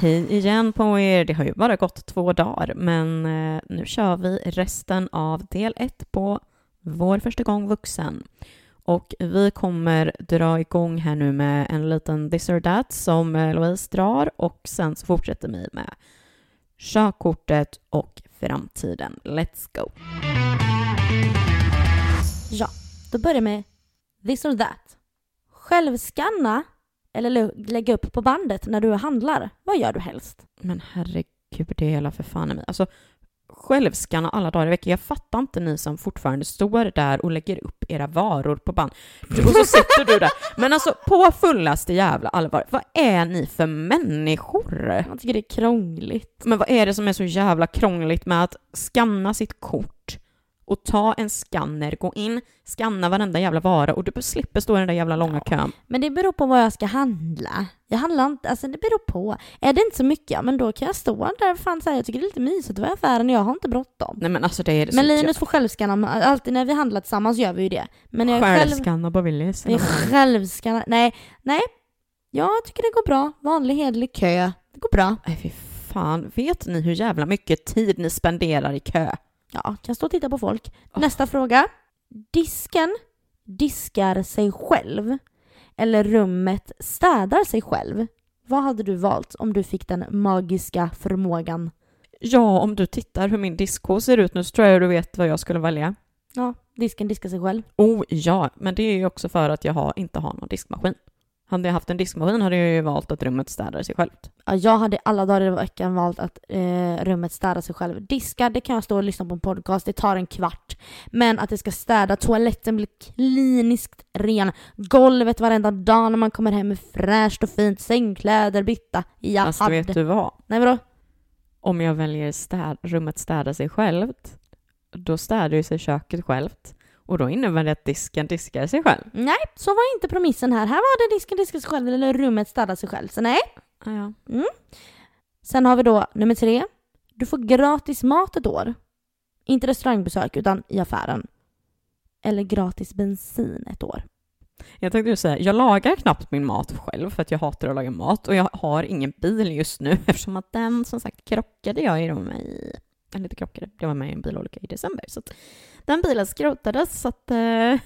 Hej igen på er! Det har ju bara gått två dagar, men eh, nu kör vi resten av del ett på Vår första gång vuxen. Och vi kommer dra igång här nu med en liten this or that som eh, Louise drar och sen så fortsätter vi med körkortet och framtiden. Let's go! Ja, då börjar jag med this or that. Självskanna eller lä- lägga upp på bandet när du handlar. Vad gör du helst? Men herregud, det är hela för fan i mig. Alltså, självskanna alla dagar i veckan. Jag fattar inte ni som fortfarande står där och lägger upp era varor på band. Du- Och så sitter du där. Men alltså, på fullaste jävla allvar, vad är ni för människor? Jag tycker det är krångligt. Men vad är det som är så jävla krångligt med att skanna sitt kort och ta en skanner, gå in, skanna varenda jävla vara och du slipper stå i den där jävla långa kön. Men det beror på vad jag ska handla. Jag handlar inte, alltså det beror på. Är det inte så mycket, ja men då kan jag stå där fan här, jag tycker det är lite mysigt att vara i affären och jag har inte bråttom. Nej men alltså det är det Men Linus får självskanna, alltid när vi handlar tillsammans gör vi ju det. Men jag själv, Självskanna på Willys. självskannar, nej, nej. Jag tycker det går bra. Vanlig hederlig kö. Det går bra. Nej fy fan, vet ni hur jävla mycket tid ni spenderar i kö? Ja, kan stå och titta på folk. Åh. Nästa fråga. Disken diskar sig själv eller rummet städar sig själv. Vad hade du valt om du fick den magiska förmågan? Ja, om du tittar hur min diskho ser ut nu så tror jag du vet vad jag skulle välja. Ja, disken diskar sig själv. Oh ja, men det är ju också för att jag har, inte har någon diskmaskin. Hade jag haft en diskmaskin hade jag ju valt att rummet städar sig självt. Ja, jag hade alla dagar i veckan valt att eh, rummet städar sig själv. Diska, det kan jag stå och lyssna på en podcast, det tar en kvart. Men att det ska städa, toaletten blir kliniskt ren, golvet varenda dag när man kommer hem är fräscht och fint, sängkläder bytta. Jag Alltså hade... vet du vad? Nej vadå? Om jag väljer städ, rummet städar sig självt, då städar ju sig köket självt. Och då innebär det att disken diskar sig själv. Nej, så var inte premissen här. Här var det disken diskar sig själv eller rummet städar sig själv. Så nej. Ja. Sen har vi då nummer tre. Du får gratis mat ett år. Inte restaurangbesök utan i affären. Eller gratis bensin ett år. Jag tänkte ju säga, jag lagar knappt min mat själv för att jag hatar att laga mat och jag har ingen bil just nu eftersom att den som sagt krockade jag ju med i, eller inte krockade, det var med i en bilolycka i december så att den bilen skrotades så att eh,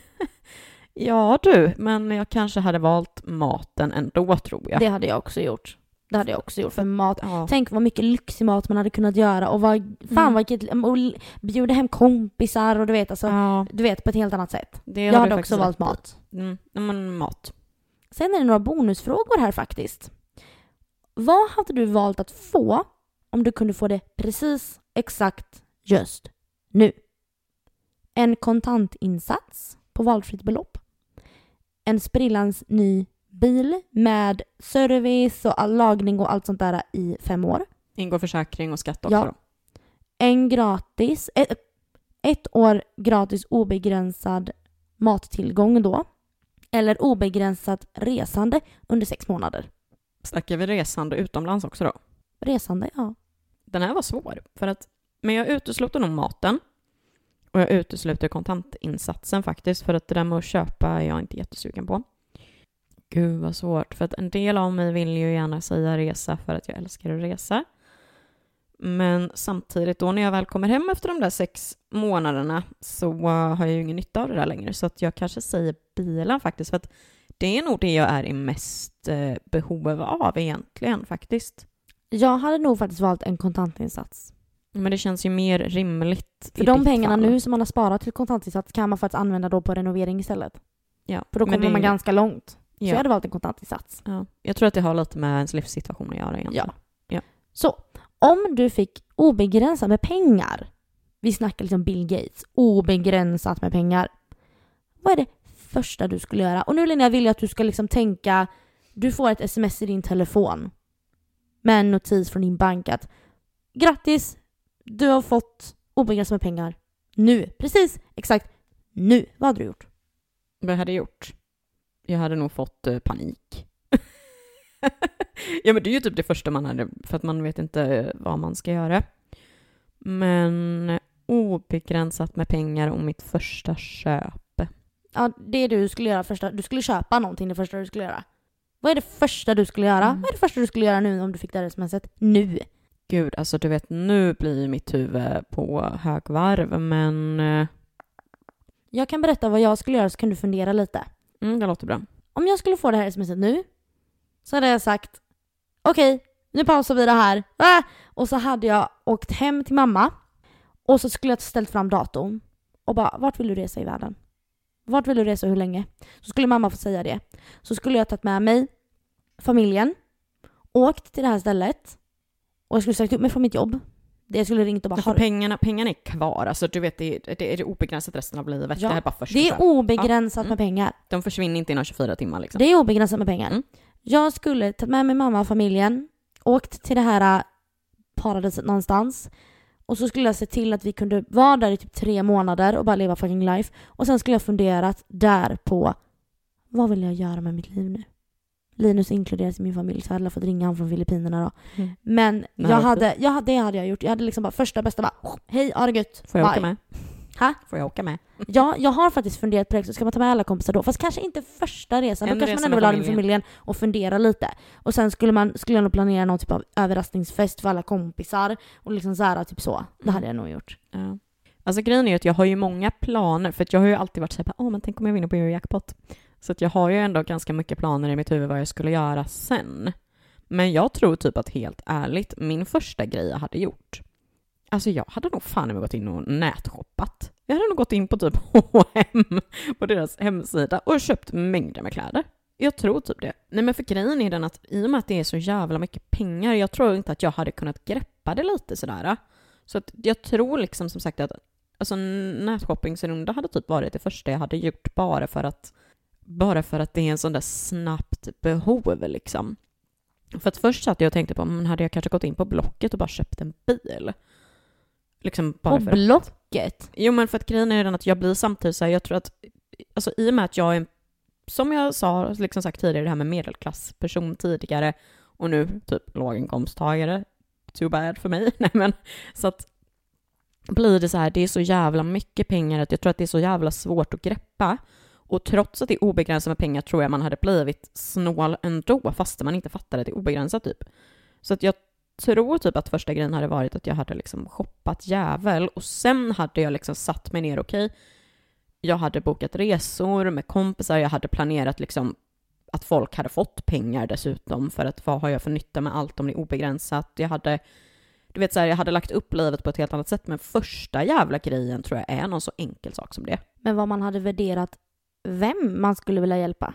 ja du, men jag kanske hade valt maten ändå tror jag. Det hade jag också gjort. Det hade jag också gjort. För mat, Ja. tänk vad mycket lyxig mat man hade kunnat göra och vad, fan Mm. vilket, och bjuda hem kompisar och du vet alltså, ja, du vet på ett helt annat sätt. det Jag hade också valt mat. Mm, men mat. Sen är det några bonusfrågor här faktiskt. Vad hade du valt att få om du kunde få det precis exakt just nu? En kontantinsats på valfritt belopp. En sprillans ny bil med service och all lagning och allt sånt där i fem år. Ingår försäkring och skatt också Ja. då. En gratis, ett, ett år gratis obegränsad mattillgång då. Eller obegränsat resande under sex månader. Snackar vi resande utomlands också då? Resande, ja. Den här var svår, för att, men jag utesluter nog maten och jag utesluter kontantinsatsen faktiskt, för att det där med att köpa är jag inte jättesugen på. Gud vad svårt, för att en del av mig vill ju gärna säga resa för att jag älskar att resa. Men samtidigt då när jag väl kommer hem efter de där sex månaderna så uh, har jag ju ingen nytta av det där längre, så att jag kanske säger bilen faktiskt, för att det är nog det jag är i mest eh, behov av egentligen faktiskt. Jag hade nog faktiskt valt en kontantinsats. Men det känns ju mer rimligt För de pengarna fall. nu som man har sparat till kontantinsats kan man faktiskt använda då på renovering istället. Ja, För då kommer det- man ganska långt. Så ja, jag hade valt en kontantinsats. ja. Jag tror att det har lite med ens livssituation att göra egentligen. Ja. Så, om du fick obegränsat med pengar, vi snackar liksom Bill Gates, obegränsat med pengar. Vad är det första du skulle göra? Och nu Linnea vill jag att du ska liksom tänka, du får ett sms i din telefon med en notis från din bank att grattis, du har fått obegränsat med pengar. Nu, precis, exakt nu. Vad hade du gjort? Vad jag hade gjort? Jag hade nog fått eh, panik. ja men det är ju typ det första man hade, för att man vet inte vad man ska göra. Men obegränsat med pengar och mitt första köp. Ja, det du skulle göra första, du skulle köpa någonting det första du skulle göra. Vad är det första du skulle göra? Mm. Vad är det första du skulle göra nu om du fick det här smset? Nu! Gud, alltså du vet nu blir mitt huvud på högvarv men eh, Jag kan berätta vad jag skulle göra så kan du fundera lite. mm, det låter bra. Om jag skulle få det här smset nu så hade jag sagt okej, nu pausar vi det här. Ah! Och så hade jag åkt hem till mamma och så skulle jag ställt fram datorn och bara vart vill du resa i världen? Vart vill du resa och hur länge? Så skulle mamma få säga det. Så skulle jag tagit med mig familjen, åkt till det här stället och jag skulle sagt upp mig från mitt jobb. Det jag skulle ringt och bara har pengarna, pengarna är kvar, alltså du vet det är, det är obegränsat resten av livet. Ja, det här är bara första. Det är obegränsat Ja. med pengar. De försvinner inte inom 24 timmar liksom. Det är obegränsat med pengar. Mm. Jag skulle tagit med mig mamma och familjen, åkt till det här äh, paradiset någonstans och så skulle jag se till att vi kunde vara där i typ tre månader och bara leva fucking life. Och sen skulle jag funderat där på vad vill jag göra med mitt liv nu? Linus inkluderas i min familj så jag hade fått ringa honom från Filippinerna då. Mm. Men Nej, jag hade, jag, hade- det hade jag gjort. Jag hade liksom bara första bästa bara hej, ha det gött. Får jag Bye. åka med? Ha? Får jag åka med? Ja, jag har faktiskt funderat på det också. Ska man ta med alla kompisar då? Fast kanske inte första resan. En då kanske man ändå vill ha det med familjen. och fundera lite. Och sen skulle, man, skulle jag nog planera någon typ av överraskningsfest för alla kompisar. Och liksom så här, typ så. Det hade jag nog gjort. Ja. Alltså grejen är att jag har ju många planer, för att jag har ju alltid varit såhär, åh men tänk om jag vinner på Eurojackpot. Så att jag har ju ändå ganska mycket planer i mitt huvud vad jag skulle göra sen. Men jag tror typ att helt ärligt, min första grej jag hade gjort, alltså jag hade nog fan med gått in och nätshoppat. Jag hade nog gått in på typ H&M på deras hemsida och köpt mängder med kläder. Jag tror typ det. Nej men för grejen är den att i och med att det är så jävla mycket pengar, jag tror inte att jag hade kunnat greppa det lite sådär. Så att jag tror liksom som sagt att alltså, nätshoppingsrunda hade typ varit det första jag hade gjort bara för att bara för att det är en sån där snabbt behov liksom. För att först satt jag och tänkte på, men hade jag kanske gått in på Blocket och bara köpt en bil? Liksom bara På för Blocket? Jo men för att grejen är den att jag blir samtidigt så här, jag tror att, alltså i och med att jag är, en- som jag sa, liksom sagt tidigare, det här med medelklassperson tidigare och nu typ låginkomsttagare, too bad för mig, nej men så att blir det så här, det är så jävla mycket pengar att jag tror att det är så jävla svårt att greppa. Och trots att det är obegränsat med pengar tror jag man hade blivit snål ändå, fast man inte fattade att det är obegränsat typ. Så att jag tror typ att första grejen hade varit att jag hade liksom shoppat jävel och sen hade jag liksom satt mig ner, okej, jag hade bokat resor med kompisar, jag hade planerat liksom att folk hade fått pengar dessutom för att vad har jag för nytta med allt om det är obegränsat? Jag hade, du vet så här, jag hade lagt upp livet på ett helt annat sätt men första jävla grejen tror jag är någon så enkel sak som det. Men vad man hade värderat vem man skulle vilja hjälpa.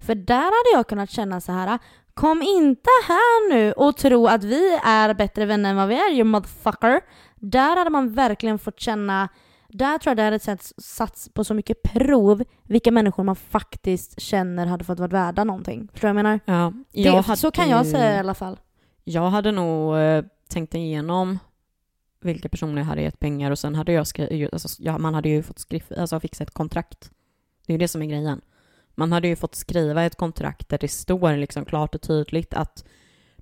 För där hade jag kunnat känna så här. Kom inte här nu och tro att vi är bättre vänner än vad vi är, you motherfucker. Där hade man verkligen fått känna, där tror jag det hade satts, satts på så mycket prov vilka människor man faktiskt känner hade fått vara värda någonting. Tror jag menar? Ja, Det, så kan jag säga i alla fall. Jag hade nog eh, tänkt igenom vilka personer jag hade gett pengar och sen hade jag skrivit, alltså, ja, man hade ju fått skriva, alltså fixa ett kontrakt. Det är ju det som är grejen. Man hade ju fått skriva ett kontrakt där det står liksom klart och tydligt att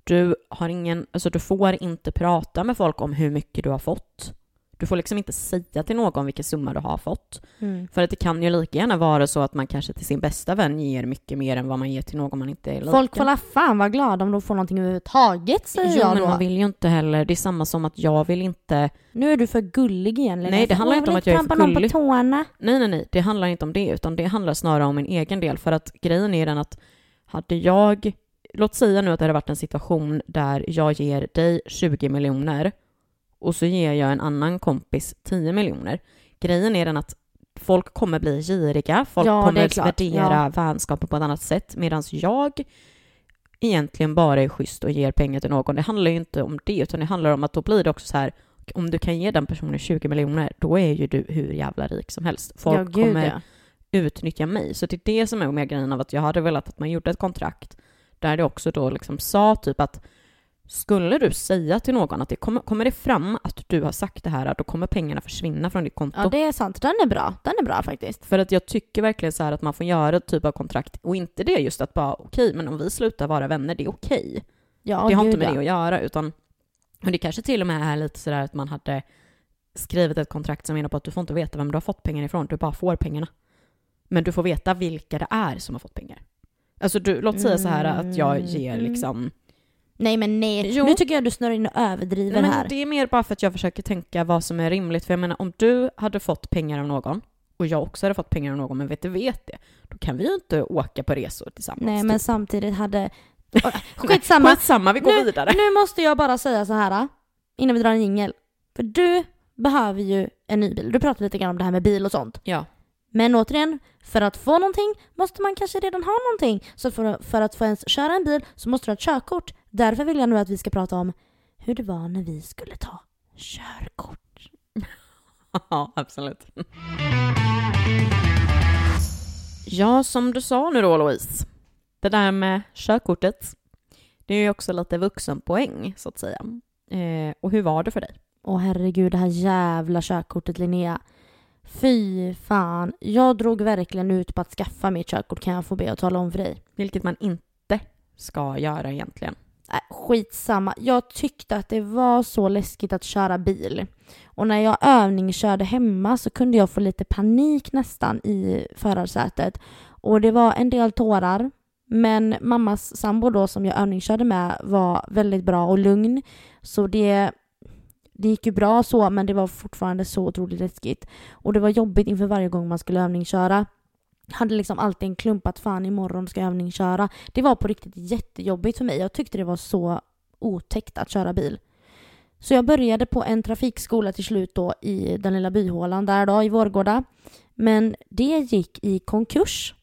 du har ingen, alltså du får inte prata med folk om hur mycket du har fått. Du får liksom inte säga till någon vilken summa du har fått. För att det kan ju lika gärna vara så att man kanske till sin bästa vän ger mycket mer än vad man ger till någon man inte är lika. Folk får fan vara glada om de får någonting överhuvudtaget säger Jo, jag men då. man vill ju inte heller, det är samma som att jag vill inte Nu är du för gullig igen Lena. Nej, det handlar inte om att jag är för trampa någon gullig. på tårna. Nej, nej, nej, det handlar inte om det, utan det handlar snarare om min egen del. För att grejen är den att hade jag, låt säga nu att det hade varit en situation där jag ger dig 20 miljoner och så ger jag en annan kompis 10 miljoner. Grejen är den att folk kommer bli giriga, folk Ja, kommer värdera Ja. vänskapen på ett annat sätt, medan jag egentligen bara är schysst och ger pengar till någon. Det handlar ju inte om det, utan det handlar om att då blir det också så här, om du kan ge den personen 20 miljoner, då är ju du hur jävla rik som helst. Folk ja, gud, kommer ja. utnyttja mig. Så det är det som är med grejen av att jag hade velat att man gjorde ett kontrakt där det också då liksom sa typ att skulle du säga till någon att det kommer, kommer det fram att du har sagt det här, då kommer pengarna försvinna från ditt konto. ja, det är sant. Den är bra. Den är bra faktiskt. För att jag tycker verkligen så här att man får göra ett typ av kontrakt och inte det just att bara okej, men om vi slutar vara vänner, det är okej. Ja, det har inte med ja. det att göra, utan och det kanske till och med är lite sådär att man hade skrivit ett kontrakt som menar på att du får inte veta vem du har fått pengarna ifrån, du bara får pengarna. Men du får veta vilka det är som har fått pengar. Alltså du, låt säga så här att jag ger Mm. liksom... Nej men nej, Jo. nu tycker jag du snurrar in och överdriver Men här. det är mer bara för att jag försöker tänka vad som är rimligt. För jag menar om du hade fått pengar av någon och jag också hade fått pengar av någon men vet du vet det, då kan vi ju inte åka på resor tillsammans. Nej men typ. samtidigt hade... Skitsamma. Skitsamma, vi går Nu- vidare. Nu måste jag bara säga så här innan vi drar en jingel. För du behöver ju en ny bil. Du pratade lite grann om det här med bil och sånt. Ja. Men återigen, för att få någonting måste man kanske redan ha någonting. Så för, för att få ens köra en bil så måste du ha ett körkort. Därför vill jag nu att vi ska prata om hur det var när vi skulle ta körkort. Ja, absolut. Ja, som du sa nu då Louise. Det där med körkortet. Det är ju också lite vuxenpoäng så att säga. Eh, och hur var det för dig? Åh herregud, det här jävla körkortet Linnea. Fy fan. Jag drog verkligen ut på att skaffa mitt körkort kan jag få be att tala om för dig. Vilket man inte ska göra egentligen. Nej, skitsamma. Jag tyckte att det var så läskigt att köra bil. Och när jag övningskörde hemma så kunde jag få lite panik nästan i förarsätet. Och det var en del tårar. Men mammas sambo då som jag övningskörde med var väldigt bra och lugn. Så det, det gick ju bra så men det var fortfarande så otroligt läskigt. Och det var jobbigt inför varje gång man skulle övningsköra. Hade liksom alltid en klump att fan imorgon ska jag övningsköra. Det var på riktigt jättejobbigt för mig. Jag tyckte det var så otäckt att köra bil. Så jag började på en trafikskola till slut då i den lilla byhålan där då i Vårgårda. Men det gick i konkurs.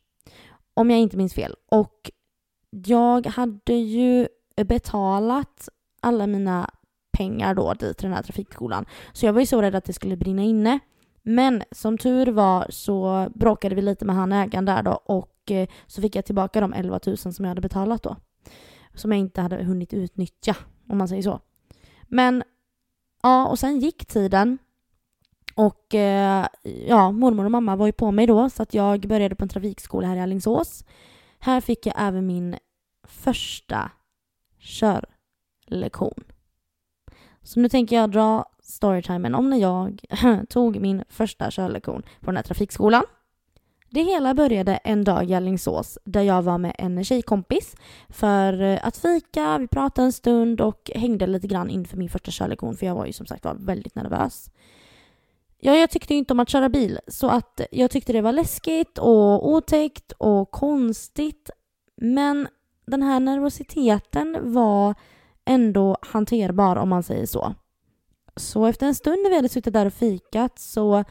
Om jag inte minns fel. Och jag hade ju betalat alla mina pengar då dit till den här trafikskolan. Så jag var ju så rädd att det skulle brinna inne. Men som tur var så bråkade vi lite med han ägaren där då och eh, så fick jag tillbaka de 11 000 som jag hade betalat då. Som jag inte hade hunnit utnyttja om man säger så. Men ja, och sen gick tiden. Och eh, ja, mormor och mamma var ju på mig då så att jag började på en trafikskola här i Alingsås. Här fick jag även min första körlektion. Så nu tänker jag dra storytimen om när jag tog min första körlektion på den här trafikskolan. Det hela började en dag i Alingsås där jag var med en tjejkompis för eh, att fika, vi pratade en stund och hängde lite grann inför min första körlektion för jag var ju som sagt var väldigt nervös. Ja, jag tyckte ju inte om att köra bil så att jag tyckte det var läskigt och otäckt och konstigt. Men den här nervositeten var ändå hanterbar om man säger så. Så efter en stund när vi hade suttit där och fikat så,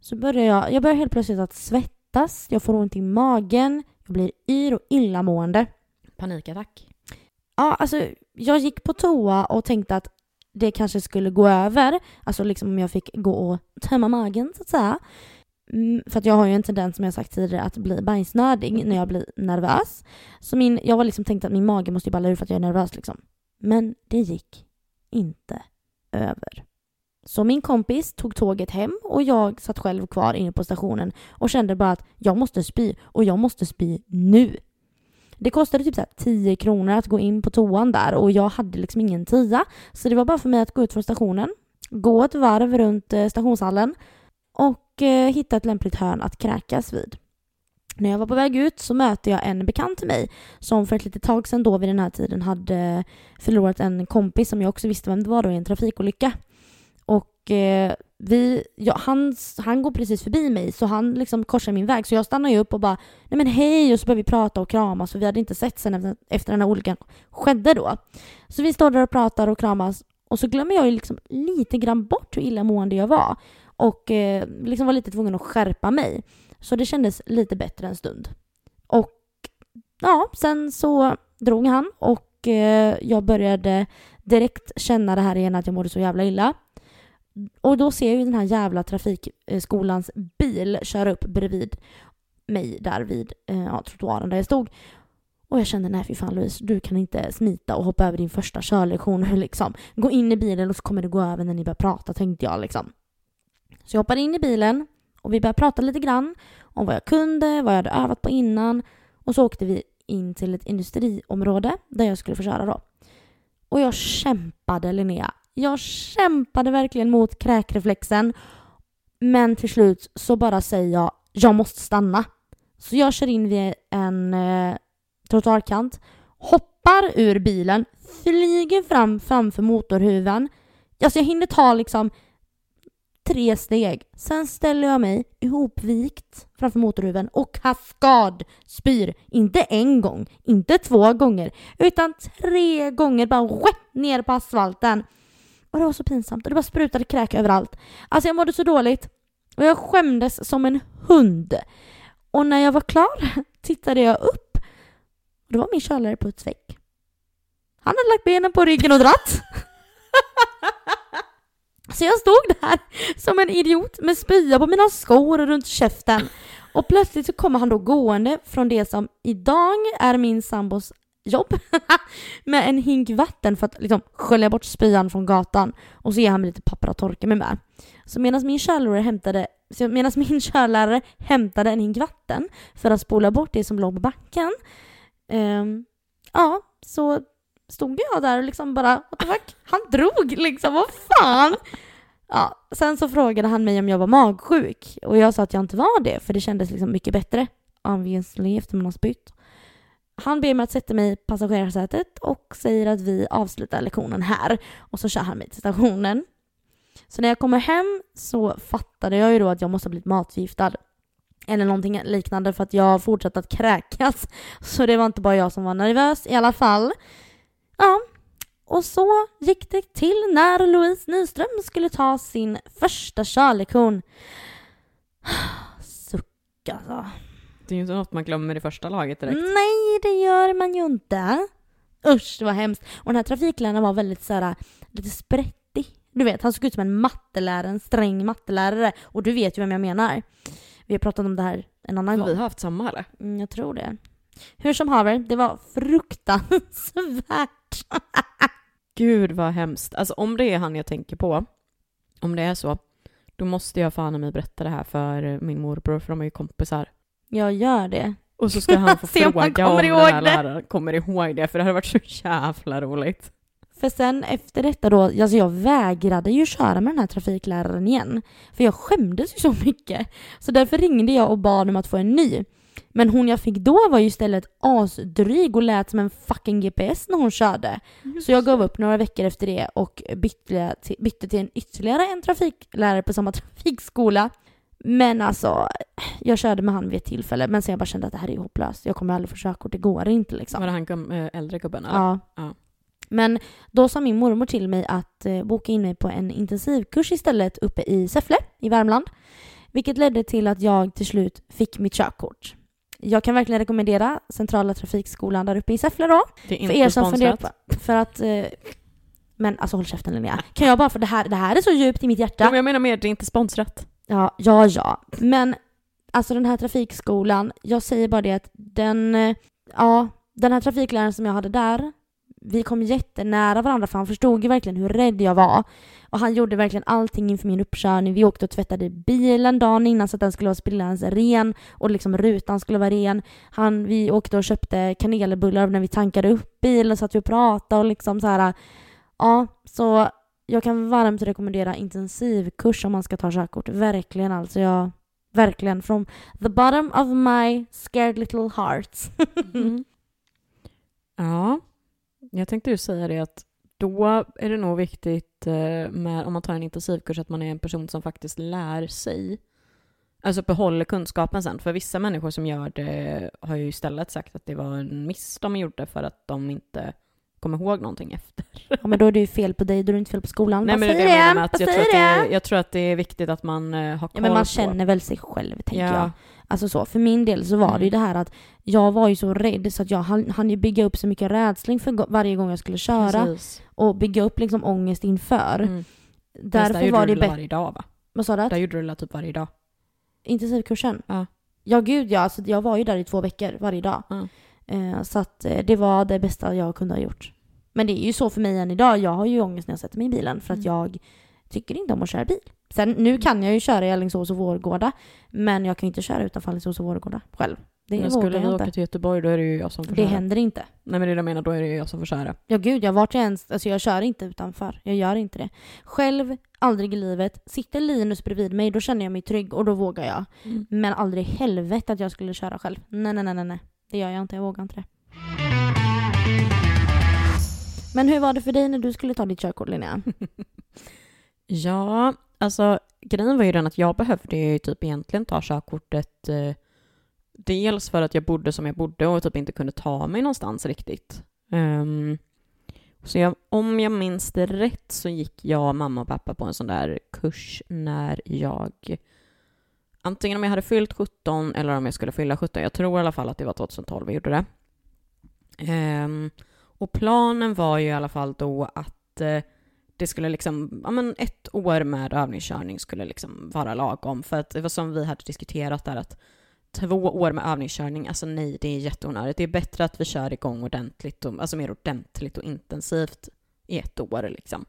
så började jag, jag började helt plötsligt att svettas, jag får ont i magen, jag blir yr och illamående. Panikattack. Ja, alltså jag gick på toa och tänkte att det kanske skulle gå över. Alltså liksom om jag fick gå och tömma magen så att säga. Mm, för att jag har ju en tendens som jag sagt tidigare att bli bajsnödig när jag blir nervös. Så min, jag var liksom tänkt att min mage måste ju balla ur för att jag är nervös liksom. Men det gick inte över. Så min kompis tog tåget hem och jag satt själv kvar inne på stationen och kände bara att jag måste spy och jag måste spy nu. Det kostade typ så 10 kronor att gå in på toan där och jag hade liksom ingen tia. Så det var bara för mig att gå ut från stationen, gå ett varv runt eh, stationshallen och eh, hitta ett lämpligt hörn att kräkas vid. När jag var på väg ut så mötte jag en bekant till mig som för ett litet tag sedan då vid den här tiden hade förlorat en kompis som jag också visste vem det var då i en trafikolycka. Och eh, vi, ja, han, han går precis förbi mig så han liksom korsar min väg så jag stannar ju upp och bara nej men hej och så börjar vi prata och kramas för vi hade inte sett sen efter, efter den här olyckan skedde då. Så vi står där och pratar och kramas och så glömmer jag ju liksom lite grann bort hur illamående jag var och eh, liksom var lite tvungen att skärpa mig. Så det kändes lite bättre en stund. Och ja, sen så drog han och eh, jag började direkt känna det här igen att jag mådde så jävla illa. Och då ser jag ju den här jävla trafikskolans bil köra upp bredvid mig där vid eh, ja, trottoaren där jag stod. Och jag kände, nej fy fan Louise, du kan inte smita och hoppa över din första körlektion liksom. Gå in i bilen och så kommer det gå över när ni börjar prata tänkte jag liksom. Så jag hoppade in i bilen och vi började prata lite grann om vad jag kunde, vad jag hade övat på innan. Och så åkte vi in till ett industriområde där jag skulle få köra då. Och jag kämpade Linnea. Jag kämpade verkligen mot kräkreflexen. Men till slut så bara säger jag, jag måste stanna. Så jag kör in vid en eh, trottoarkant, hoppar ur bilen, flyger fram framför motorhuven. Alltså jag hinner ta liksom tre steg. Sen ställer jag mig ihopvikt framför motorhuven och kaskad spyr. Inte en gång, inte två gånger, utan tre gånger bara rätt ner på asfalten. Och det var så pinsamt och det bara sprutade kräk överallt. Alltså jag mådde så dåligt och jag skämdes som en hund. Och när jag var klar tittade jag upp och det var min körlärare på ett. Han hade lagt benen på ryggen och dratt. Så jag stod där som en idiot med spya på mina skor och runt käften. Och plötsligt så kommer han då gående från det som idag är min sambos jobb med en hink vatten för att liksom skölja bort spyan från gatan och så ger han mig lite papper att torka mig med. Så medan min körlärare hämtade, medan min körlärare hämtade en hink vatten för att spola bort det som låg på backen um, ja, så stod jag där och liksom bara what the fuck? Han drog liksom, vad fan? Ja, sen så frågade han mig om jag var magsjuk och jag sa att jag inte var det för det kändes liksom mycket bättre obviously efter man har spytt. Han ber mig att sätta mig i passagerarsätet och säger att vi avslutar lektionen här och så kör han mig till stationen. Så när jag kommer hem så fattade jag ju då att jag måste ha blivit matförgiftad. Eller någonting liknande för att jag fortsatte att kräkas. Så det var inte bara jag som var nervös i alla fall. Ja, och så gick det till när Louise Nyström skulle ta sin första körlektion. Suck alltså. Det är ju inte något man glömmer i första laget direkt. Nej, det gör man ju inte. Usch, det var hemskt. Och den här trafikläraren var väldigt så här, lite sprättig. Du vet, han såg ut som en mattelärare, en sträng mattelärare. Och du vet ju vem jag menar. Vi har pratat om det här en annan gång. Vi har haft samma eller? Mm, jag tror det. Hur som haver, det var fruktansvärt. Gud vad hemskt. Alltså om det är han jag tänker på, om det är så, då måste jag fan mig berätta det här för min morbror, för de är ju kompisar. Jag gör det. Och så ska han få Se om fråga han kommer om den här det. läraren kommer ihåg det, för det hade varit så jävla roligt. För sen efter detta då, alltså jag vägrade ju köra med den här trafikläraren igen. För jag skämdes ju så mycket. Så därför ringde jag och bad om att få en ny. Men hon jag fick då var ju istället asdryg och lät som en fucking GPS när hon körde. Så jag gav upp några veckor efter det och bytte till, bytte till en ytterligare en trafiklärare på samma trafikskola. Men alltså, jag körde med han vid ett tillfälle men sen jag bara kände att det här är hopplöst. Jag kommer aldrig få körkort, det går inte liksom. Var det han äh, äldre gubben? Ja. Ja. Men då sa min mormor till mig att eh, boka in mig på en intensivkurs istället uppe i Säffle i Värmland. Vilket ledde till att jag till slut fick mitt körkort. Jag kan verkligen rekommendera Centrala Trafikskolan där uppe i Säffle då. Det är För inte er som funderar på... För att... Eh, men alltså håll käften Linnea. Kan jag bara för det här, det här är så djupt i mitt hjärta. Ja, men jag menar mer, det är inte sponsrat. Ja, ja, ja. Men alltså den här trafikskolan, jag säger bara det att den, eh, ja, den här trafikläraren som jag hade där, vi kom jättenära varandra för han förstod ju verkligen hur rädd jag var. Och han gjorde verkligen allting inför min uppkörning. Vi åkte och tvättade bilen dagen innan så att den skulle vara sprillans alltså ren och liksom rutan skulle vara ren. Han, vi åkte och köpte kanelbullar när vi tankade upp bilen så att vi pratade och liksom så här. Ja, så jag kan varmt rekommendera intensivkurs om man ska ta körkort. Verkligen alltså. Jag, verkligen from the bottom of my scared little heart. Mm. Ja, jag tänkte ju säga det att då är det nog viktigt eh, med, om man tar en intensivkurs att man är en person som faktiskt lär sig. Alltså behåller kunskapen sen. För vissa människor som gör det har ju istället sagt att det var en miss de gjorde för att de inte kommer ihåg någonting efter. Ja men då är det ju fel på dig, då är det inte fel på skolan. Nej Vad men det är det jag det? menar med att Vad jag tror att, det, jag tror att det är viktigt att man eh, har koll Ja men man på. känner väl sig själv tänker Ja. jag. Alltså så, för min del så var det ju Mm. det här att jag var ju så rädd så att jag hann, hann ju bygga upp så mycket rädsla inför go- varje gång jag skulle köra Precis. och bygga upp liksom ångest inför. Mm. Därför där var det bättre. varje dag va? Vad sa du? Där gjorde du det typ varje dag. Intensivkursen? Ja. Ja gud ja, alltså, jag var ju där i två veckor varje dag. Ja. Eh, så att eh, det var det bästa jag kunde ha gjort. Men det är ju så för mig än idag. Jag har ju ångest när jag sätter mig i bilen för att Mm. jag tycker inte om att köra bil. Sen nu kan jag ju köra i Alingsås och Vårgårda men jag kan ju inte köra utanför Alingsås och Vårgårda själv. Det Men skulle vi åka till Göteborg då är det ju jag som får Det köra. händer inte. Nej men det är det jag menar, då är det ju jag som får köra. Ja gud, jag vart jag ens, alltså jag kör inte utanför. Jag gör inte det. Själv, aldrig i livet. Sitter Linus bredvid mig, då känner jag mig trygg och då vågar jag. Men aldrig i helvete att jag skulle köra själv. Nej, nej, nej, nej, nej. Det gör jag inte, jag vågar inte det. Men hur var det för dig när du skulle ta ditt körkort Linnea? Ja, alltså grejen var ju den att jag behövde ju typ egentligen ta körkortet eh, dels för att jag bodde som jag bodde och typ inte kunde ta mig någonstans riktigt. Um, så jag, om jag minns det rätt så gick jag, mamma och pappa på en sån där kurs när jag antingen om jag hade fyllt 17 eller om jag skulle fylla 17. Jag tror i alla fall att det var 2012 vi gjorde det. Um, och planen var ju i alla fall då att eh, det skulle liksom, ja men ett år med övningskörning skulle liksom vara lagom. För att det var som vi hade diskuterat där att två år med övningskörning, alltså nej, det är jätteonödigt. Det är bättre att vi kör igång ordentligt, och, alltså mer ordentligt och intensivt i ett år liksom.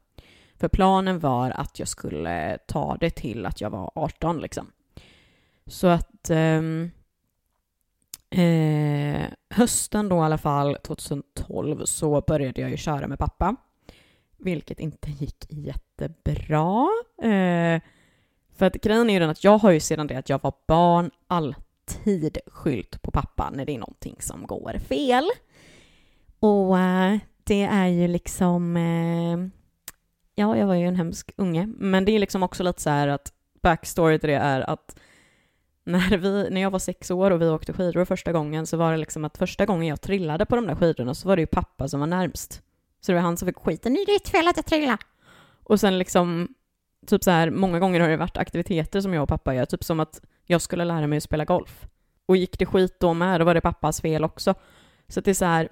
För planen var att jag skulle ta det till att jag var 18 liksom. Så att ehm, eh, hösten då i alla fall, 2012, så började jag ju köra med pappa. Vilket inte gick jättebra. Eh, för att grejen är ju den att jag har ju sedan det att jag var barn alltid skyllt på pappa när det är någonting som går fel. Och eh, det är ju liksom... Eh, ja, jag var ju en hemsk unge. Men det är liksom också lite så här att backstory till det är att när, vi, när jag var sex år och vi åkte skidor första gången så var det liksom att första gången jag trillade på de där skidorna så var det ju pappa som var närmst. Så det var han som fick skiten. Det är ditt fel att jag trillade. Och sen liksom, typ så här, många gånger har det varit aktiviteter som jag och pappa gör, typ som att jag skulle lära mig att spela golf. Och gick det skit då med, då var det pappas fel också. Så att det är så här,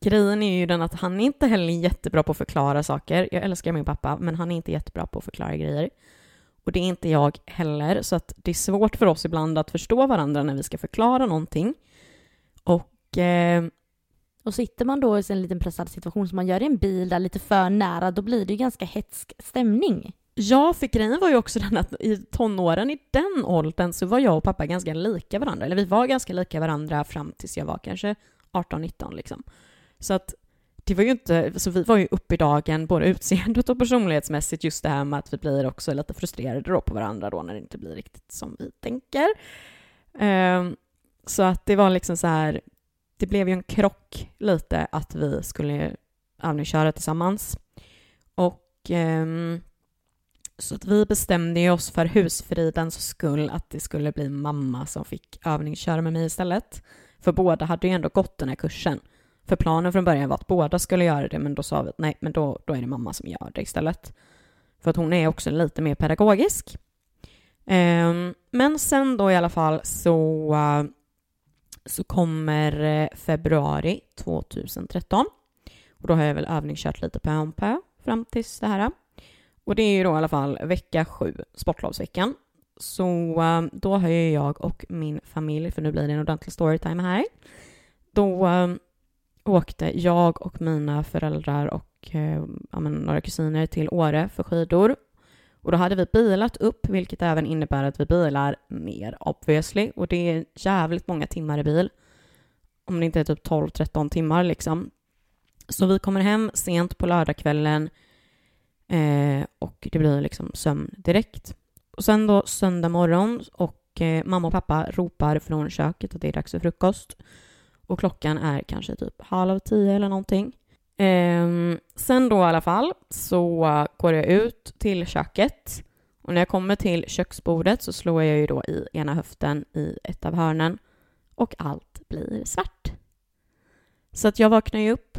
grejen är ju den att han är inte heller jättebra på att förklara saker. Jag älskar min pappa, men han är inte jättebra på att förklara grejer. Och det är inte jag heller, så att det är svårt för oss ibland att förstå varandra när vi ska förklara någonting. Och eh, och sitter man då i en liten pressad situation som man gör i en bil där lite för nära, då blir det ju ganska hetsk stämning. Ja, för grejen var ju också den att i tonåren, i den åldern, så var jag och pappa ganska lika varandra. Eller vi var ganska lika varandra fram tills jag var kanske 18-19 liksom. Så att det var ju inte, så vi var ju uppe i dagen både utseendet och personlighetsmässigt just det här med att vi blir också lite frustrerade då på varandra då när det inte blir riktigt som vi tänker. Um, så att det var liksom så här, det blev ju en krock lite att vi skulle övningsköra tillsammans. Och ehm, så att vi bestämde ju oss för husfridens skull att det skulle bli mamma som fick övningsköra med mig istället. För båda hade ju ändå gått den här kursen. För planen från början var att båda skulle göra det, men då sa vi att nej, men då, då är det mamma som gör det istället. För att hon är också lite mer pedagogisk. Ehm, men sen då i alla fall så, så kommer eh, februari 2013. Och då har jag väl övningskört lite på om pö fram tills det här. Och det är ju då i alla fall vecka sju, sportlovsveckan. Så eh, då har ju jag och min familj, för nu blir det en ordentlig storytime här. Då eh, åkte jag och mina föräldrar och ja, men, några kusiner till Åre för skidor. Och då hade vi bilat upp, vilket även innebär att vi bilar ner obviously. Och det är jävligt många timmar i bil. Om det inte är typ 12-13 timmar liksom. Så vi kommer hem sent på lördagskvällen eh, och det blir liksom sömn direkt. Och sen då söndag morgon och eh, mamma och pappa ropar från köket att det är dags för frukost. Och klockan är kanske typ halv tio eller någonting. Eh, sen då i alla fall så går jag ut till köket och när jag kommer till köksbordet så slår jag ju då i ena höften i ett av hörnen och allt blir svart. Så att jag vaknar ju upp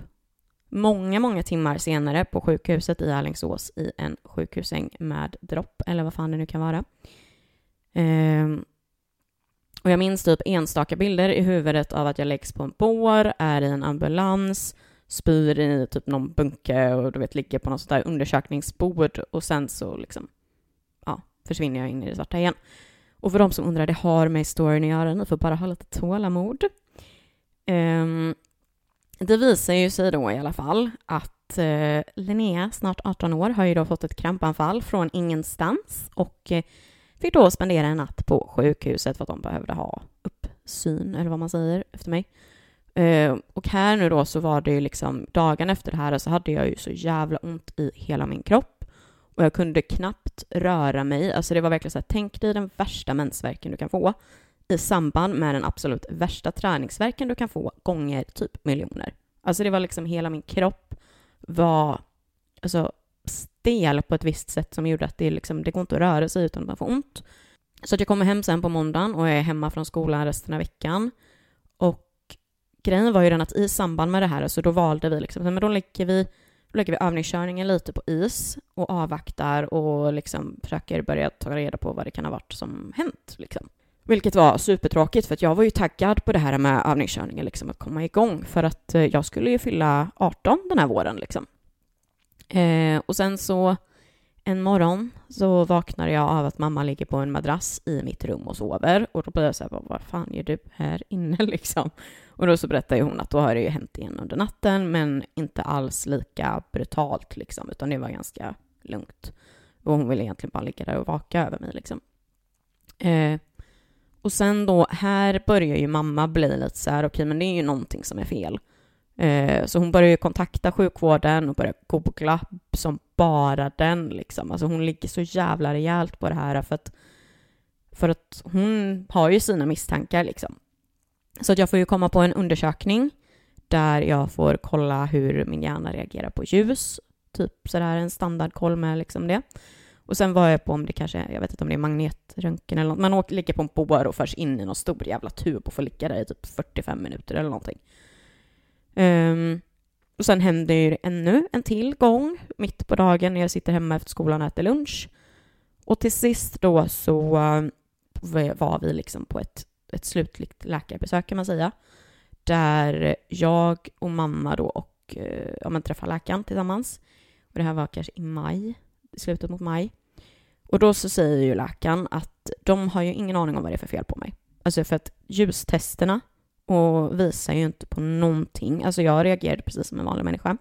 många, många timmar senare på sjukhuset i Alingsås i en sjukhussäng med dropp eller vad fan det nu kan vara. Ehm, och jag minns typ enstaka bilder i huvudet av att jag läggs på en bår, är i en ambulans, spyr i typ någon bunke och du vet ligger på något sånt där undersökningsbord och sen så liksom, ja, försvinner jag in i det svarta igen. Och för de som undrar, det har med storyn att göra, ni får bara ha lite tålamod. Um, det visar ju sig då i alla fall att uh, Linnea, snart 18 år, har ju då fått ett krampanfall från ingenstans och uh, fick då spendera en natt på sjukhuset för att de behövde ha uppsyn, eller vad man säger, efter mig. Eh, och här nu då så var det ju liksom dagen efter det här så hade jag ju så jävla ont i hela min kropp och jag kunde knappt röra mig. Alltså det var verkligen så här, tänk dig den värsta mensvärken du kan få i samband med den absolut värsta träningsverken du kan få gånger typ miljoner. Alltså det var liksom hela min kropp var alltså, stel på ett visst sätt som gjorde att det, liksom, det går inte att röra sig utan att man får ont. Så att jag kommer hem sen på måndagen och är hemma från skolan resten av veckan. Och grejen var ju den att i samband med det här, så då valde vi liksom, men då lägger vi, då lägger vi övningskörningen lite på is och avvaktar och liksom försöker börja ta reda på vad det kan ha varit som hänt. Liksom. Vilket var supertråkigt för att jag var ju taggad på det här med övningskörningen, liksom att komma igång för att eh, jag skulle ju fylla 18 den här våren liksom. Eh, och sen så en morgon så vaknar jag av att mamma ligger på en madrass i mitt rum och sover och då blir jag så här, vad fan gör du här inne liksom? Och då så berättar hon att då har det ju hänt igen under natten men inte alls lika brutalt liksom utan det var ganska lugnt. Och hon ville egentligen bara ligga där och vaka över mig liksom. Eh, och sen då, här börjar ju mamma bli lite så här, okej okay, men det är ju någonting som är fel. Eh, så hon börjar ju kontakta sjukvården och börjar googla som bara den liksom. Alltså hon ligger så jävla rejält på det här för att, för att hon har ju sina misstankar liksom. Så att jag får ju komma på en undersökning där jag får kolla hur min hjärna reagerar på ljus. Typ sådär en standardkoll med liksom det. Och sen var jag på om det kanske, jag vet inte om det är magnetröntgen eller något, man åker, ligger på en bår och förs in i någon stor jävla tub och får ligga där i typ 45 minuter eller någonting. Um, och sen händer ju ännu en till gång mitt på dagen när jag sitter hemma efter skolan och äter lunch. Och till sist då så eh, var vi liksom på ett, ett slutligt läkarbesök kan man säga. Där jag och mamma då och eh, ja, men träffade läkaren tillsammans. Och det här var kanske i maj, i slutet mot maj. Och då så säger ju läkaren att de har ju ingen aning om vad det är för fel på mig. Alltså för att ljustesterna och visar ju inte på någonting. Alltså jag reagerade precis som en vanlig människa.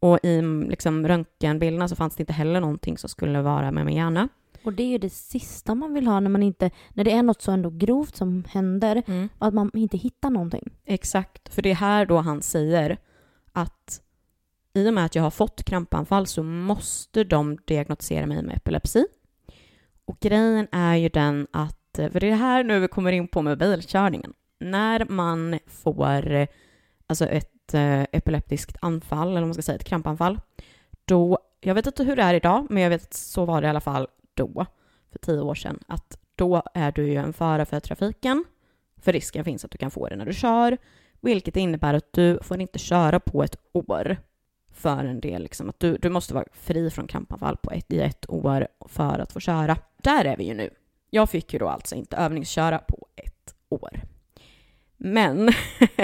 Och i liksom, röntgenbilderna så fanns det inte heller någonting som skulle vara med min hjärna. Och det är ju det sista man vill ha när man inte, när det är något så ändå grovt som händer, mm. att man inte hittar någonting. Exakt, för det är här då han säger att i och med att jag har fått krampanfall så måste de diagnostisera mig med epilepsi. Och grejen är ju den att, för det är här nu vi kommer in på med bilkörningen när man får alltså ett eh, epileptiskt anfall, eller om man ska säga, ett krampanfall, då, jag vet inte hur det är idag, men jag vet att så var det i alla fall då, för tio år sedan, att då är du ju en fara för trafiken, för risken finns att du kan få det när du kör, vilket innebär att du får inte köra på ett år för en del, liksom, att du, du måste vara fri från krampanfall på ett, i ett år för att få köra. Där är vi ju nu. Jag fick ju då alltså inte övningsköra på ett år. Men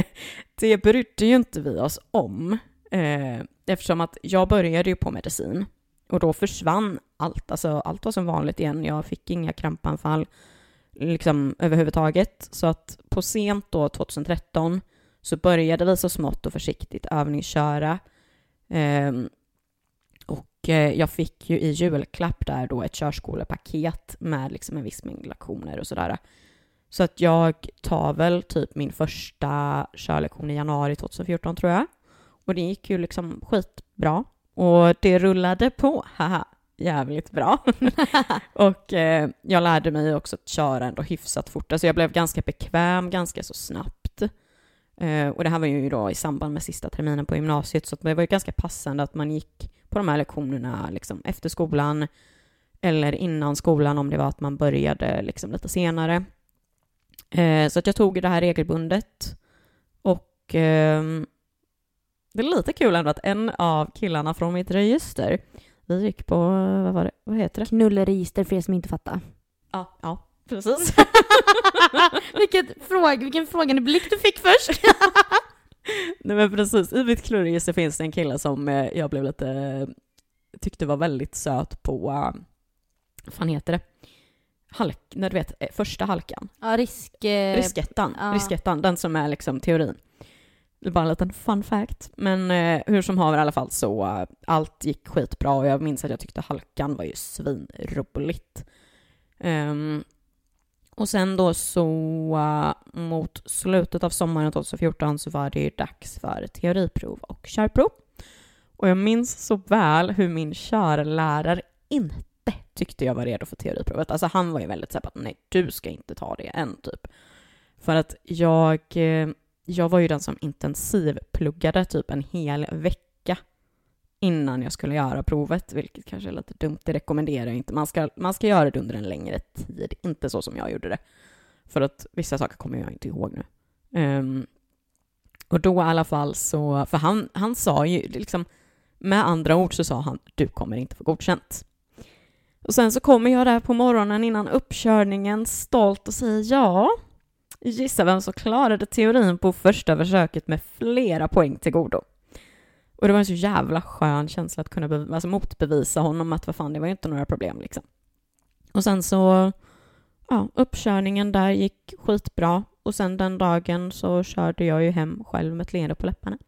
det brydde ju inte vi oss om eh, eftersom att jag började ju på medicin och då försvann allt. Alltså allt var som vanligt igen. Jag fick inga krampanfall liksom överhuvudtaget. Så att på sent då 2013 så började vi så smått och försiktigt övningsköra. Ehm, eh, och jag fick ju i julklapp där då ett körskolepaket med liksom en viss mängd lektioner och sådär. Så att jag tar väl typ min första körlektion i januari 2014 tror jag. Och det gick ju liksom skitbra. Och det rullade på, haha, jävligt bra. och eh, jag lärde mig också att köra ändå hyfsat fort. Alltså jag blev ganska bekväm ganska så snabbt. Eh, och det här var ju då i samband med sista terminen på gymnasiet, så det var ju ganska passande att man gick på de här lektionerna liksom efter skolan eller innan skolan om det var att man började liksom lite senare. Eh, så att jag tog det här regelbundet. Och eh, det är lite kul ändå att en av killarna från mitt register, vi gick på, vad var det, vad heter det? Knulleregister för er som inte fattar. Ja, ja precis. Vilket fråga, vilken frågande blick du fick först. Nej men precis, i mitt knulleregister finns det en kille som eh, jag blev lite, tyckte var väldigt söt på, uh, vad fan heter det? Halk, när du vet, eh, första halkan. Ja, risk... Eh, riskettan, ja. riskettan, den som är liksom teorin. Det är bara en liten fun fact. Men eh, hur som haver i alla fall så, uh, allt gick skitbra och jag minns att jag tyckte halkan var ju svinroligt. Um, och sen då så uh, mot slutet av sommaren 2014 så var det ju dags för teoriprov och körprov. Och jag minns så väl hur min körlärare inte tyckte jag var redo för teoriprovet. Alltså han var ju väldigt såhär att nej, du ska inte ta det än typ. För att jag, eh, jag var ju den som intensivpluggade typ en hel vecka innan jag skulle göra provet, vilket kanske är lite dumt, det rekommenderar jag inte. Man ska, man ska göra det under en längre tid, inte så som jag gjorde det. För att vissa saker kommer jag inte ihåg nu. Um, och då i alla fall så, för han, han sa ju liksom, med andra ord så sa han, du kommer inte få godkänt. Och sen så kommer jag där på morgonen innan uppkörningen stolt och säger ja, gissa vem som klarade teorin på första försöket med flera poäng till godo. Och det var en så jävla skön känsla att kunna bev- alltså motbevisa honom att vad fan, det var ju inte några problem liksom. Och sen så, ja, uppkörningen där gick skitbra. Och sen den dagen så körde jag ju hem själv med ett leende på läpparna.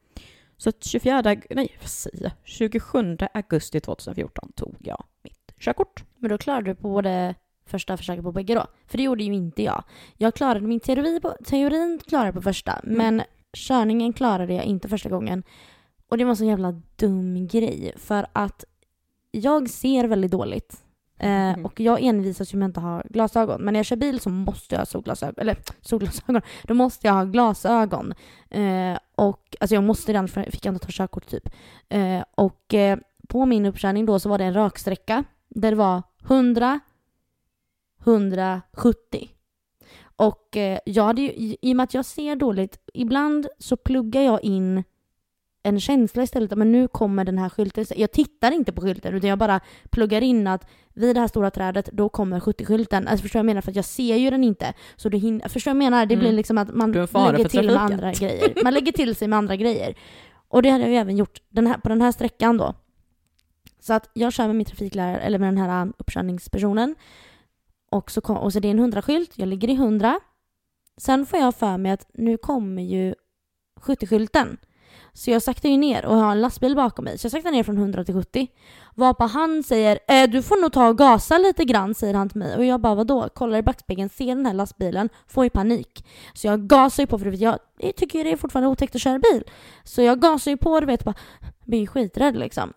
Så att 24, nej vad säger jag, 27 augusti 2014 tog jag mitt körkort. Men då klarade du på både första försöket på bägge då? För det gjorde ju inte jag. Jag klarade min teori på, teorin klarade på första, Mm. men körningen klarade jag inte första gången. Och det var en sån jävla dum grej, för att jag ser väldigt dåligt. Eh, Mhm. och jag envisas ju med att inte ha glasögon. Men när jag kör bil så måste jag ha solglasögon. Eller solglasögon. Då måste jag ha glasögon. Eh, och alltså jag måste det, annars fick jag inte ta körkort typ. Eh, och eh, på min uppkörning då så var det en raksträcka. Där det var 100, 170. Och eh, jag hade ju, i, i och med att jag ser dåligt, ibland så pluggar jag in en känsla istället. Men nu kommer den här skylten. Jag tittar inte på skylten utan jag bara pluggar in att vid det här stora trädet då kommer 70-skylten. Alltså förstår du jag menar? För jag ser ju den inte. Så det hin- förstår du jag menar? Det blir Mm. liksom att man Du lägger till med andra grejer. Man lägger till sig med andra grejer. Och det hade jag ju även gjort den här, på den här sträckan då. Så att jag kör med min trafiklärare, eller med den här äh, uppkörningspersonen. Och så, kom, och så det är en 100-skylt, jag ligger i 100. Sen får jag för mig att nu kommer ju 70-skylten. Så jag saktar ju ner och har en lastbil bakom mig. Så jag saktar ner från 100 till 70. Varpå han säger äh, du får nog ta och gasa lite grann, säger han till mig. Och jag bara vadå? Kollar i backspegeln, ser den här lastbilen, får ju panik. Så jag gasar ju på för jag, jag tycker det är fortfarande otäckt att köra bil. Så jag gasar ju på, du vet, bara blir skiträdd liksom.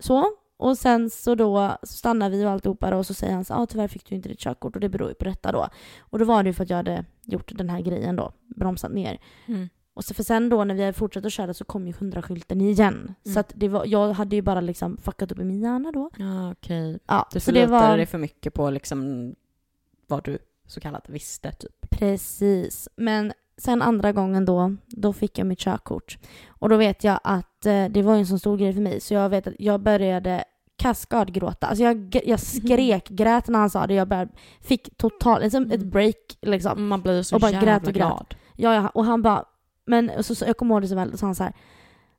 Så. Och sen så då så stannar vi och alltihopa då, och så säger han så ah, tyvärr fick du inte ditt körkort och det beror ju på detta då. Och då var det ju för att jag hade gjort den här grejen då, bromsat ner. Mm. Och så för sen då när vi hade fortsatt att köra så kom ju 100-skylten igen. Mm. Så att det var, jag hade ju bara liksom fuckat upp i min hjärna då. Ja, okej. Ja, Du förlitade var dig för mycket på liksom vad du så kallat visste typ. precis. Men sen andra gången då, då fick jag mitt körkort. Och då vet jag att eh, det var en sån stor grej för mig så jag vet att jag började kaskadgråta. Alltså jag, jag skrek, grät när han sa det. Jag bara fick totalt, liksom ett Mm. break liksom. Man blir så Och bara jävla grät och grät. glad. Ja, ja, och han bara, men och så, så, jag kommer ihåg det så väl, så sa han så här,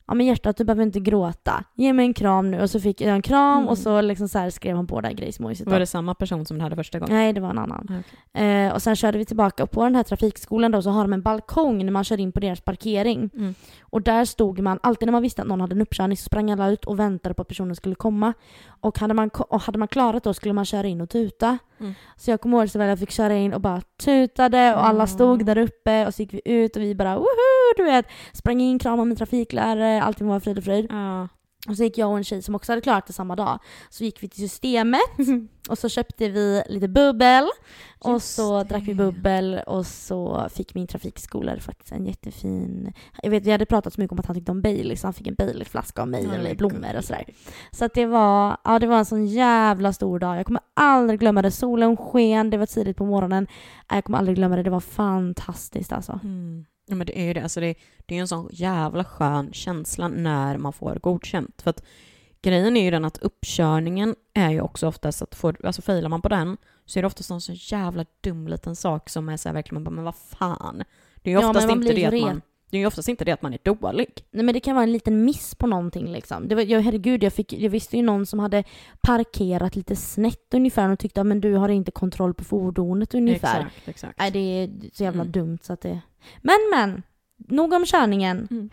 ja men hjärtat du behöver inte gråta, ge mig en kram nu. Och så fick jag en kram Mm. och så liksom så här skrev han på det här grejsmojset. Var det samma person som du hade första gången? Nej, det var en annan. Ah, okej. Eh, och sen körde vi tillbaka och på den här trafikskolan då så har de en balkong när man kör in på deras parkering. Mm. Och där stod man, alltid när man visste att någon hade en uppkörning så sprang alla ut och väntade på att personen skulle komma. Och hade man, och hade man klarat då skulle man köra in och tuta. Mm. Så jag kommer ihåg så väl jag fick köra in och bara tutade och alla Mm. stod där uppe och så gick vi ut och vi bara woho, du vet. Sprang in, kramade min trafiklärare, allting var frid och fröjd. Ja. Och så gick jag och en tjej som också hade klarat det samma dag. Så gick vi till systemet och så köpte vi lite bubbel. Och Just så det. drack vi bubbel och så fick min trafikskolare faktiskt en jättefin... Jag vet vi hade pratat så mycket om att han tyckte om Baileys så han fick en Baileysflaska av mig eller blommor och sådär. Så att det var, ja, det var en sån jävla stor dag. Jag kommer aldrig glömma det. Solen sken, det var tidigt på morgonen. Jag kommer aldrig glömma det. Det var fantastiskt alltså. Mm. Ja, men det är ju det. Alltså det, det är en sån jävla skön känsla när man får godkänt. För att grejen är ju den att uppkörningen är ju också oftast att får, alltså failar man på den så är det oftast en så jävla dum liten sak som är så här verkligen man bara, men vad fan. Det är ju Ja, oftast, man inte, det att man, det är ju oftast inte det att man är dålig. Nej men det kan vara en liten miss på någonting liksom. Det var, jag, herregud, jag, fick, jag visste ju någon som hade parkerat lite snett ungefär och tyckte att men du har inte kontroll på fordonet ungefär. Exakt, exakt. Nej det är så jävla Mm. dumt så att det... Men men! Nog om körningen. Mm.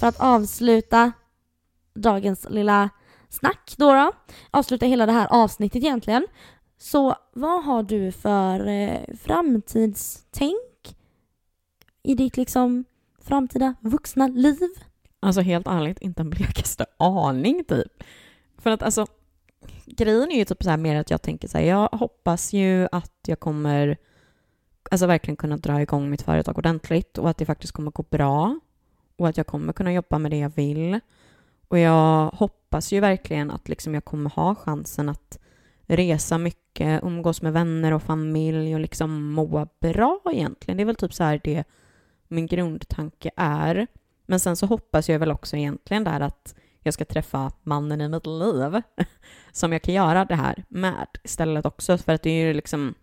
För att avsluta dagens lilla snack då, då avsluta hela det här avsnittet egentligen. Så vad har du för eh, framtidstänk i ditt liksom framtida vuxna liv? Alltså helt ärligt, inte en blekaste aning typ. För att alltså, grejen är ju typ så här mer att jag tänker så här, jag hoppas ju att jag kommer alltså verkligen kunna dra igång mitt företag ordentligt och att det faktiskt kommer gå bra och att jag kommer kunna jobba med det jag vill. Och jag hoppas ju verkligen att liksom jag kommer ha chansen att resa mycket, umgås med vänner och familj och liksom må bra egentligen. Det är väl typ så här det min grundtanke är. Men sen så hoppas jag väl också egentligen där att jag ska träffa mannen i mitt liv som jag kan göra det här med istället också. För att det är ju liksom,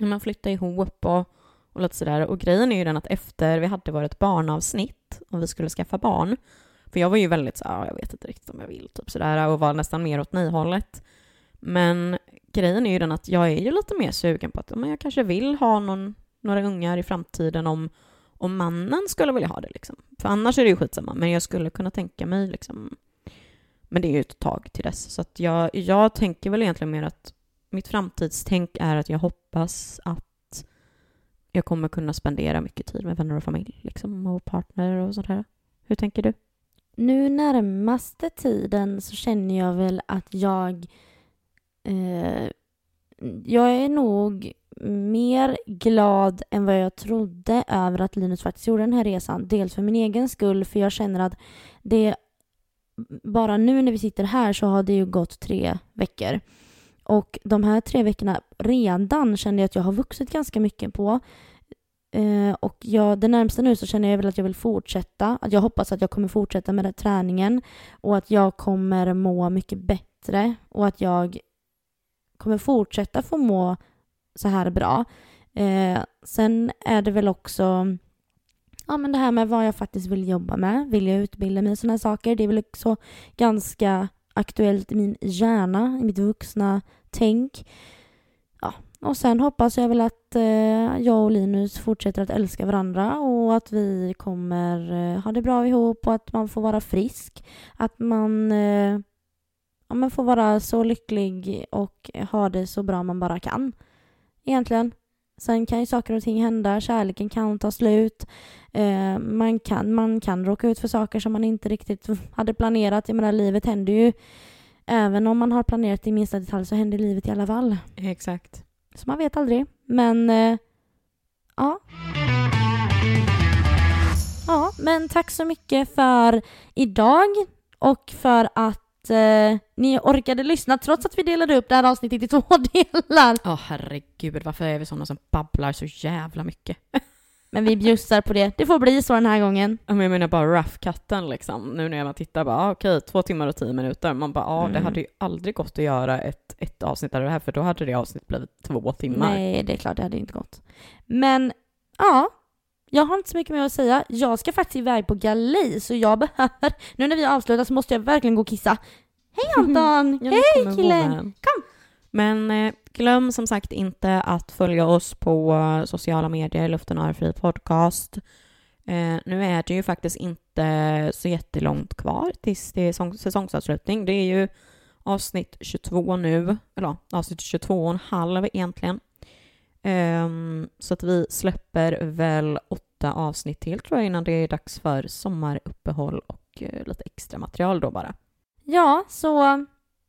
man flyttar ihop och, och lite sådär. Och grejen är ju den att efter vi hade vårt barnavsnitt och vi skulle skaffa barn, för jag var ju väldigt så här, ah, jag vet inte riktigt om jag vill, typ sådär, och var nästan mer åt nej-hållet. Men grejen är ju den att jag är ju lite mer sugen på att men jag kanske vill ha någon, några ungar i framtiden om, om mannen skulle vilja ha det. Liksom. För annars är det ju skitsamma, men jag skulle kunna tänka mig liksom... Men det är ju ett tag till dess. Så att jag, jag tänker väl egentligen mer att mitt framtidstänk är att jag hoppas att jag kommer kunna spendera mycket tid med vänner och familj liksom, och partner och sådär. Hur tänker du? Nu närmaste tiden så känner jag väl att jag eh, jag är nog mer glad än vad jag trodde över att Linus faktiskt gjorde den här resan. Dels för min egen skull, för jag känner att det bara nu när vi sitter här så har det ju gått tre veckor. Och de här tre veckorna redan kände jag att jag har vuxit ganska mycket på. Eh, och jag, det närmsta nu så känner jag väl att jag vill fortsätta. Att jag hoppas att jag kommer fortsätta med den träningen och att jag kommer må mycket bättre och att jag kommer fortsätta få må så här bra. Eh, sen är det väl också ja, men det här med vad jag faktiskt vill jobba med. Vill jag utbilda mig i sådana saker? Det är väl också ganska aktuellt i min hjärna, i mitt vuxna tänk. Ja, och sen hoppas jag väl att eh, jag och Linus fortsätter att älska varandra och att vi kommer eh, ha det bra ihop och att man får vara frisk. Att man eh, ja, men får vara så lycklig och ha det så bra man bara kan. Egentligen. Sen kan ju saker och ting hända, kärleken kan ta slut. Eh, man, kan, man kan råka ut för saker som man inte riktigt hade planerat. Jag menar, livet händer ju. Även om man har planerat i minsta detalj så händer livet i alla fall. Exakt. Så man vet aldrig. Men, eh, ja. Ja, men tack så mycket för idag och för att eh, ni orkade lyssna trots att vi delade upp det här avsnittet i två delar. Ja, oh, herregud, varför är vi sådana som babblar så jävla mycket? Men vi bjussar på det. Det får bli så den här gången. Jag menar bara rough-cutten liksom. Nu när man tittar bara, ah, okej, två timmar och tio minuter. Man bara, ja, ah, mm. det hade ju aldrig gått att göra ett, ett avsnitt av det här, för då hade det avsnittet blivit två timmar. Nej, det är klart, det hade inte gått. Men, ja. Jag har inte så mycket mer att säga. Jag ska faktiskt iväg på galej, så jag behöver... Nu när vi har avslutat så måste jag verkligen gå och kissa. Hej Anton! ja, Hej killen! Kom! Men eh, glöm som sagt inte att följa oss på eh, sociala medier, Luften har fri podcast. Eh, nu är det ju faktiskt inte så jättelångt kvar tills det är säsongsavslutning. Det är ju avsnitt 22 nu, eller avsnitt 22 och en halv egentligen. Um, så att vi släpper väl åtta avsnitt till tror jag innan det är dags för sommaruppehåll och uh, lite extra material då bara. Ja, så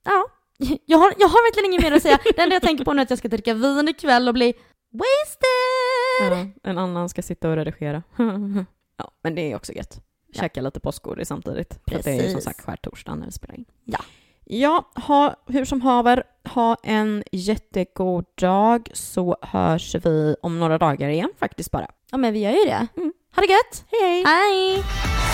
ja, jag har, jag har verkligen inget mer att säga. Det enda jag tänker på nu är att jag ska dricka vin ikväll och bli wasted! Ja, en annan ska sitta och redigera. ja, men det är också gött. Käka ja. lite påskgodis samtidigt. Precis. För det är ju som sagt skärtorsdag när vi spelar in. Ja. Ja, ha, hur som haver, ha en jättegod dag så hörs vi om några dagar igen faktiskt bara. Ja men vi gör ju det. Mm. Ha det gött! Hej hej! Hej!